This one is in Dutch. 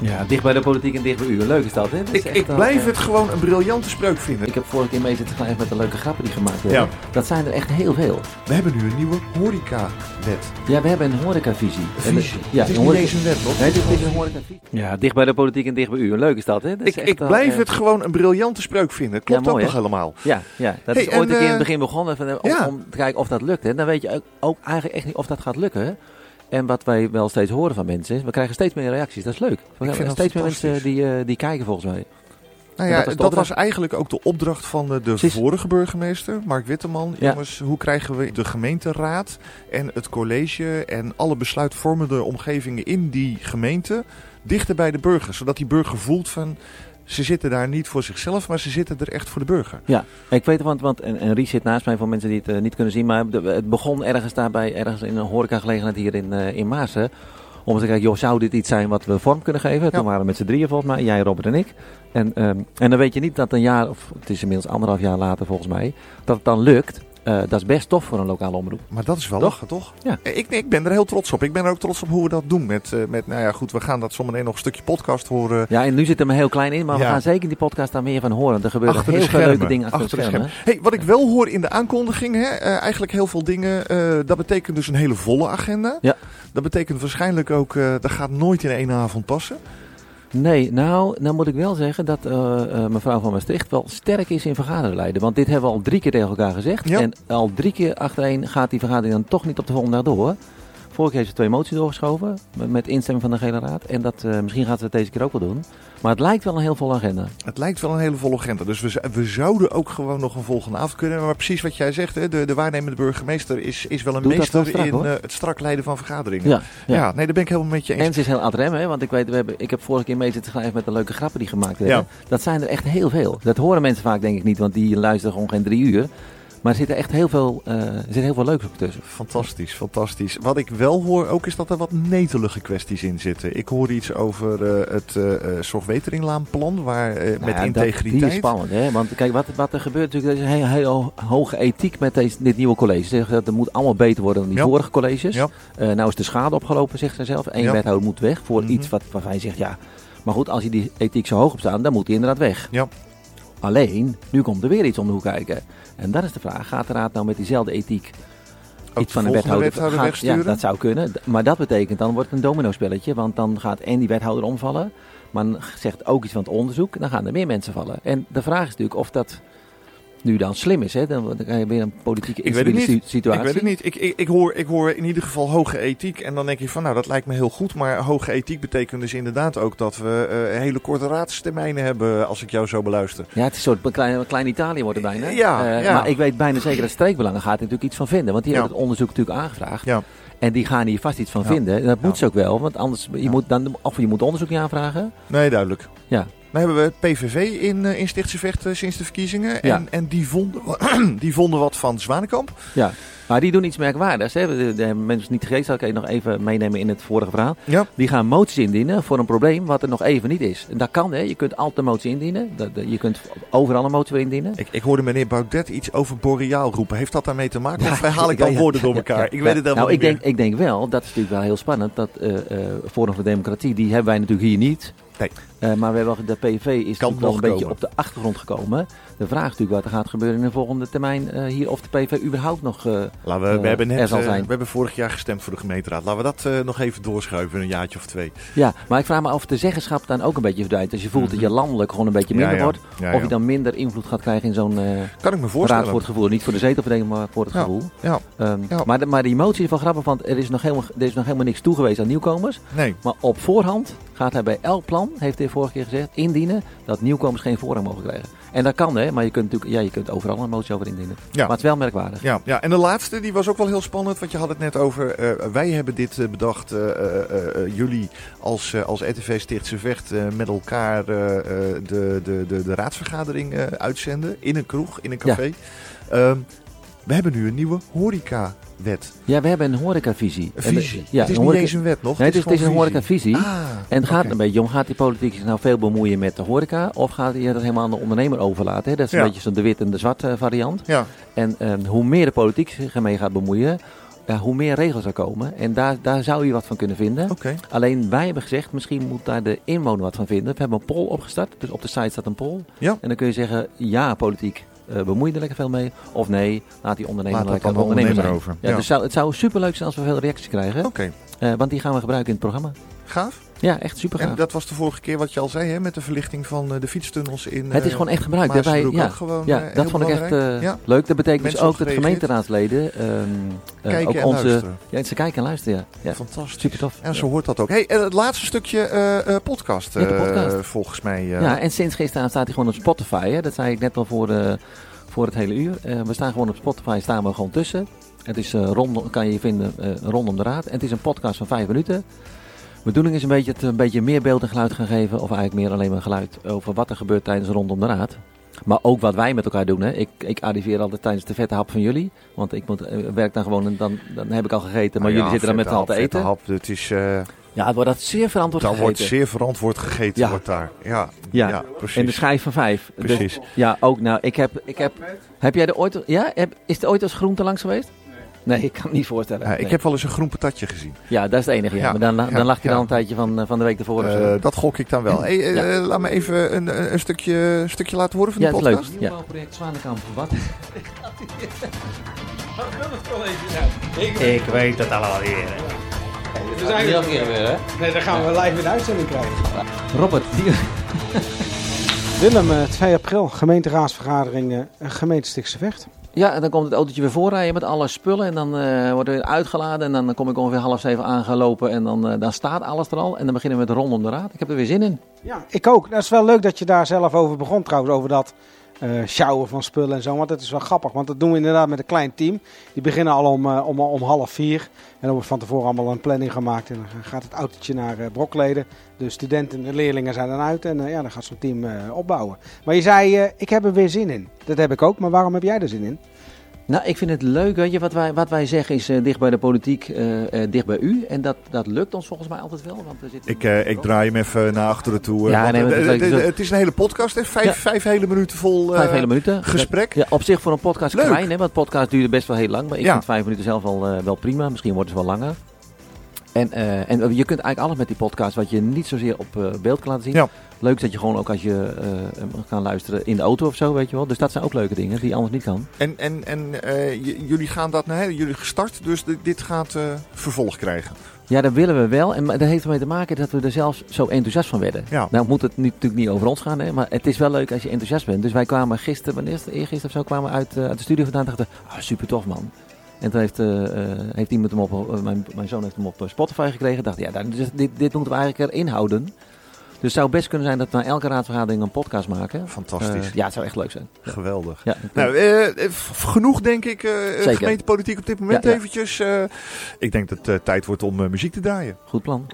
Ja, dicht bij de politiek en dicht bij u. Leuk is dat, hè? Dat is Ik, ik blijf eh, het gewoon een briljante spreuk vinden. Ik heb vorige keer mee zitten met de leuke grappen die gemaakt werden. Ja. Dat zijn er echt heel veel. We hebben nu een nieuwe horecawet. Ja, we hebben een horecavisie. Een visie. Ja, het is een niet horeca- eens een wet, toch? Nee, dit is een horecavisie. Ja, dicht bij de politiek en dicht bij u. Leuk is dat, hè? Dat is Ik, echt ik wel, blijf eh, het gewoon een briljante spreuk vinden. Klopt Ja, mooi, ook nog helemaal. Ja, ja, dat Hey, is ooit en, een keer in het eh, begin begonnen van, eh, om, ja. om te kijken of dat lukt. Hè. Dan weet je ook, ook eigenlijk echt niet of dat gaat lukken. En wat wij wel steeds horen van mensen is, we krijgen steeds meer reacties. Dat is leuk. We krijgen steeds meer mensen die, eh, die kijken volgens mij. Nou En ja, dat was dat, eigenlijk ook de opdracht van de, vorige burgemeester, Mark Witteman. Ja. Jongens, hoe krijgen we de gemeenteraad en het college en alle besluitvormende omgevingen in die gemeente dichter bij de burger? Zodat die burger voelt van, ze zitten daar niet voor zichzelf, maar ze zitten er echt voor de burger. Ja, ik weet het, want, want en, en Ries zit naast mij voor mensen die het eh, niet kunnen zien. Maar de- het begon ergens daarbij, ergens in een horecagelegenheid hier in, eh in Maasen. Om te kijken, joh, zou dit iets zijn wat we vorm kunnen geven? Toen waren we met z'n drieën volgens mij, jij, Robert en ik. En, ehm, en dan weet je niet dat een jaar, of het is inmiddels anderhalf jaar later volgens mij, dat het dan lukt. Eh, dat is best tof voor een lokale omroep. Maar dat is wel Toch? lachen, toch? Ja. Ik, ik ben er heel trots op. Ik ben er ook trots op hoe we dat doen. Met, eh, met nou ja, goed, we gaan dat zometeen nog een stukje podcast horen. Ja, en nu zit er maar heel klein in, maar we gaan zeker die podcast daar meer van horen. Er gebeuren Achter heel veel schermen. leuke dingen achter, de schermen. Hey, wat ik wel hoor in de aankondiging, hè, eh, eigenlijk heel veel dingen. eh, dat betekent dus een hele volle agenda. Ja. Dat betekent waarschijnlijk ook, eh, dat gaat nooit in één avond passen. Nee, nou, nou moet ik wel zeggen dat eh, eh, mevrouw van Maastricht wel sterk is in vergaderleiden. Want dit hebben we al drie keer tegen elkaar gezegd. Ja. En al drie keer achtereen gaat die vergadering dan toch niet op de volgende dag door. Vorige keer heeft ze twee moties doorgeschoven met, instemming van de gele raad. En dat, eh, misschien gaat ze het deze keer ook wel doen. Maar het lijkt wel een heel volle agenda. Het lijkt wel een hele volle agenda. Dus we, we zouden ook gewoon nog een volgende avond kunnen. Maar precies wat jij zegt, hè, de, de waarnemende burgemeester is, is wel een Doet meester wel strak, in eh, het strak leiden van vergaderingen. Ja, Ja, ja. nee, daar ben ik helemaal met je eens. En ze is heel remmen, hè? want ik, weet, we hebben, ik heb vorige keer mee zitten schrijven met de leuke grappen die gemaakt werden. Ja. Dat zijn er echt heel veel. Dat horen mensen vaak denk ik niet, want die luisteren gewoon geen drie uur. Maar er zit er echt heel veel, eh, er zit heel veel leuks op tussen. Fantastisch, fantastisch. Wat ik wel hoor ook is dat er wat netelige kwesties in zitten. Ik hoor iets over eh, het eh, Zorgweteringlaanplan, waar Nou met ja, dat- integriteit. die is spannend, hè? Want kijk, wat, wat er gebeurt natuurlijk, er is een hele, hele hoge ethiek met deze, dit nieuwe college. Ze zeggen dat het moet allemaal beter worden dan die Ja. vorige colleges. Ja. Nou is de schade opgelopen, zegt zij zelf. Eén Ja. wethouder moet weg voor Mhm. iets wat, waarvan je zegt, ja... Maar goed, als je die ethiek zo hoog op staat, dan moet hij inderdaad weg. Ja. Alleen, nu komt er weer iets om de hoek kijken. En dat is de vraag, gaat de raad nou met diezelfde ethiek Ook iets van de een volgende wethouder, wethouder gaat-? Ja, dat zou kunnen. Maar dat betekent, dan wordt het een domino-spelletje. Want dan gaat en die wethouder omvallen. Maar dan zegt ook iets van het onderzoek. Dan gaan er meer mensen vallen. En de vraag is natuurlijk of dat nu dan slim is. Hè? Dan krijg je weer een politieke Ik weet het niet. si- situatie. Ik weet het niet. Ik, ik, ik, hoor, ik hoor in ieder geval hoge ethiek. En dan denk ik van, nou, dat lijkt me heel goed. Maar hoge ethiek betekent dus inderdaad ook dat we eh, hele korte raadstermijnen hebben, als ik jou zo beluister. Ja, het is een soort klein, klein Italië wordt het bijna. Ja, Eh, ja. Maar ik weet bijna zeker dat streekbelangen gaat er natuurlijk iets van vinden. Want die Ja. hebben het onderzoek natuurlijk aangevraagd. Ja. En die gaan hier vast iets van Ja. vinden. En dat moet ze ook wel. Want anders, je moet dan, of je moet onderzoek niet aanvragen. Nee, duidelijk. Ja. Dan hebben we het PVV in, eh, in Stichtse Vechten sinds de verkiezingen. Ja. En, en die, vonden, die vonden wat van Zwanenkamp. Ja, maar die doen iets merkwaardigs. Hè. De, de mensen niet gegeten, kan je nog even meenemen in het vorige verhaal. Ja. Die gaan moties indienen voor een probleem wat er nog even niet is. En dat kan, hè. je kunt altijd een motie indienen. Dat, je kunt overal een motie indienen. Ik, ik hoorde meneer Baudet iets over boreaal roepen. Heeft dat daarmee te maken? Ja, of haal ik ja, dan ja, woorden door ja, elkaar? ja, ik ja. weet het helemaal Nou, ik denk, ik denk wel, dat is natuurlijk wel heel spannend, dat eh eh Forum voor Democratie, die hebben wij natuurlijk hier niet. Nee. Eh, maar we hebben, de PV is wel nog een beetje op de achtergrond gekomen. De vraag is natuurlijk wat er gaat gebeuren in de volgende termijn eh, hier. Of de PV überhaupt nog... eh, Laten we, we, hebben er net, we hebben vorig jaar gestemd voor de gemeenteraad. Laten we dat nog even doorschuiven, een jaartje of twee. ja, maar ik vraag me af of de zeggenschap dan ook een beetje verdwijnt. Als je voelt dat je landelijk gewoon een beetje minder Mhm. Ja, ja. wordt. Ja, Of je dan minder invloed gaat krijgen in zo'n Kan ik me raad voorstellen. voor het gevoel. Niet voor de zetelverdeling, maar voor het gevoel. Ja, Ehm, Ja. maar, de, maar die motie is wel grappig, want er is, nog helemaal, er is nog helemaal niks toegewezen aan nieuwkomers. nee. Maar op voorhand gaat hij bij elk plan, heeft hij vorige keer gezegd, indienen dat nieuwkomers geen voorrang mogen krijgen. En dat kan hè, maar je kunt natuurlijk, ja, je kunt overal een motie over indienen. Ja. Maar het is wel merkwaardig. Ja, ja, en de laatste die was ook wel heel spannend, want je had het net over. eh, wij hebben dit eh, bedacht, eh, jullie als, als RTV Stichtse Vecht met elkaar de, de, de, de raadsvergadering uitzenden in een kroeg, in een café. Ehm, we hebben nu een nieuwe horecawet. Ja, we hebben een horecavisie. Een En visie. Ja, het is een niet horeca- eens een wet nog. Nee, het is, het is een horecavisie. Ah, En het gaat een beetje om, gaat die politiek zich nou veel bemoeien met de horeca? Of gaat hij dat helemaal aan de ondernemer overlaten? Hè? Dat is een Ja. beetje zo'n de wit en de zwart eh, variant. Ja, En ehm, hoe meer de politiek zich ermee gaat bemoeien, hoe meer regels er komen. En daar, daar zou je wat van kunnen vinden. Alleen wij hebben gezegd, misschien moet daar de inwoner wat van vinden. We hebben een poll opgestart. Dus op de site staat een poll. Ja. En dan kun je zeggen, ja, politiek. Bemoei je er lekker veel mee. Of nee, laat die ondernemer Laat lekker ondernemer zijn. over. Ja, Ja. Dus zou, het zou superleuk zijn als we veel reacties krijgen. Oké, Eh, want die gaan we gebruiken in het programma. gaaf. Ja, echt super gaaf. En dat was de vorige keer wat je al zei, hè, met de verlichting van eh, de fietstunnels in het is eh, gewoon echt gebruikt. Maasbroek ja, gewoon ja, eh, dat vond ik echt belangrijk. eh, ja. leuk. Dat betekent Mensen dus ook dat gemeenteraadsleden ehm, eh, Kijken ook en onze, luisteren. ja, ze kijken en luisteren. Ja. Fantastisch. super tof. En zo hoort dat ook. Hey, en het laatste stukje podcast, volgens mij. Ja, en sinds gisteren staat hij gewoon op Spotify. Hè? Dat zei ik net al voor, voor het hele uur. We staan gewoon op Spotify, staan we gewoon tussen. Het is rondom, kan je vinden rondom de raad. En het is een podcast van vijf minuten. Bedoeling is een beetje het een beetje meer beeld en geluid gaan geven. Of eigenlijk meer alleen maar geluid over wat er gebeurt tijdens rondom de raad. Maar ook wat wij met elkaar doen. Hè. Ik, ik arriveer altijd tijdens de vette hap van jullie. Want ik moet, eh, werk dan gewoon en dan, dan heb ik al gegeten. Maar nou jullie zitten dan met allen te eten. Hap, het is, eh Ja, het wordt dat zeer verantwoord gegeten. wordt zeer verantwoord gegeten. Ja. Wordt daar. Ja, Ja. ja. precies. En de schijf van vijf. Dus- Precies. ja, ook nou. Ik heb, ik heb, heb jij er ooit... Ja, heb, is er ooit als groente langs geweest? Nee, ik kan het niet voorstellen. Ja, ik Nee. heb wel eens een groen patatje gezien. Ja, dat is het enige. Ja. Ja, Maar dan, dan ja, lag je ja. dan een tijdje van, eh, van de week ervoor zo. Eh, dat gok ik dan wel. Hey, eh, Ja. Laat me even een, een, een stukje, een stukje laten horen van ja, de het is leuk. podcast. Ja. Nieuwbouwproject Zwanenkamp. Wat? Ik weet het allemaal weer. We zijn Heel keer weer, hè? Nee, dan gaan we live in de uitzending krijgen. Robert, die... Willem, eh, 2 april, gemeenteraadsvergadering, gemeente Stichtse Vecht. Ja, en dan komt het autootje weer voorrijden met alle spullen. En dan eh wordt er weer uitgeladen. En dan kom ik ongeveer half zeven aangelopen. En dan, eh, dan staat alles er al. En dan beginnen we met rondom de raad. Ik heb er weer zin in. Ja, ik ook. Dat is wel leuk dat je daar zelf over begon trouwens, over dat eh sjouwen van spullen en zo. Want dat is wel grappig, want dat doen we inderdaad met een klein team. Die beginnen al om, eh, om, om half vier. En dan wordt van tevoren allemaal een planning gemaakt. En dan gaat het autootje naar eh, Brokleden. De studenten en leerlingen zijn dan uit. En ja, dan gaat zo'n team opbouwen. Maar je zei, ik heb er weer zin in. Dat heb ik ook, maar waarom heb jij er zin in? Nou, ik vind het leuk. Weet je, wat wij, wat wij zeggen is eh, dicht bij de politiek, eh, eh, dicht bij u. En dat, dat lukt ons volgens mij altijd wel. Want we zitten Ik, ik draai hem even naar achteren toe. Ja, nee, eh, het is een hele podcast, hè? Vijf, Ja. vijf hele minuten vol vijf hele minuten. gesprek. Ja, op zich voor een podcast Leuk. klein, hè, want podcast duurde best wel heel lang. Maar ik Ja. vind vijf minuten zelf wel, eh, wel prima. Misschien wordt het wel langer. En, eh, en je kunt eigenlijk alles met die podcast wat je niet zozeer op eh, beeld kan laten zien. Ja. Leuk is dat je gewoon ook als je eh, hem kan luisteren in de auto of zo, weet je wel. Dus dat zijn ook leuke dingen die je anders niet kan. En, en, en eh, jullie gaan dat, nee, jullie gestart, dus di- dit gaat eh, vervolg krijgen. Ja, dat willen we wel. En dat heeft ermee te maken dat we er zelfs zo enthousiast van werden. Ja. Nou moet het natuurlijk niet over ons gaan, hè, maar het is wel leuk als je enthousiast bent. Dus wij kwamen gisteren, wanneer is het? Eergisteren of zo, kwamen we uit, eh, uit de studio vandaan en dachten, ah, super tof man. En toen heeft, eh, heeft iemand hem op, eh, mijn, mijn zoon heeft hem op Spotify gekregen. dacht, ja, daar- dus dit, dit moeten we eigenlijk erin houden. Dus het zou best kunnen zijn dat we na elke raadsvergadering een podcast maken. Fantastisch. Ja, het zou echt leuk zijn. Geweldig. Ja, Nou, genoeg denk ik, gemeentepolitiek op dit moment Ja, eventjes. ik denk dat het tijd wordt om muziek te draaien. goed plan.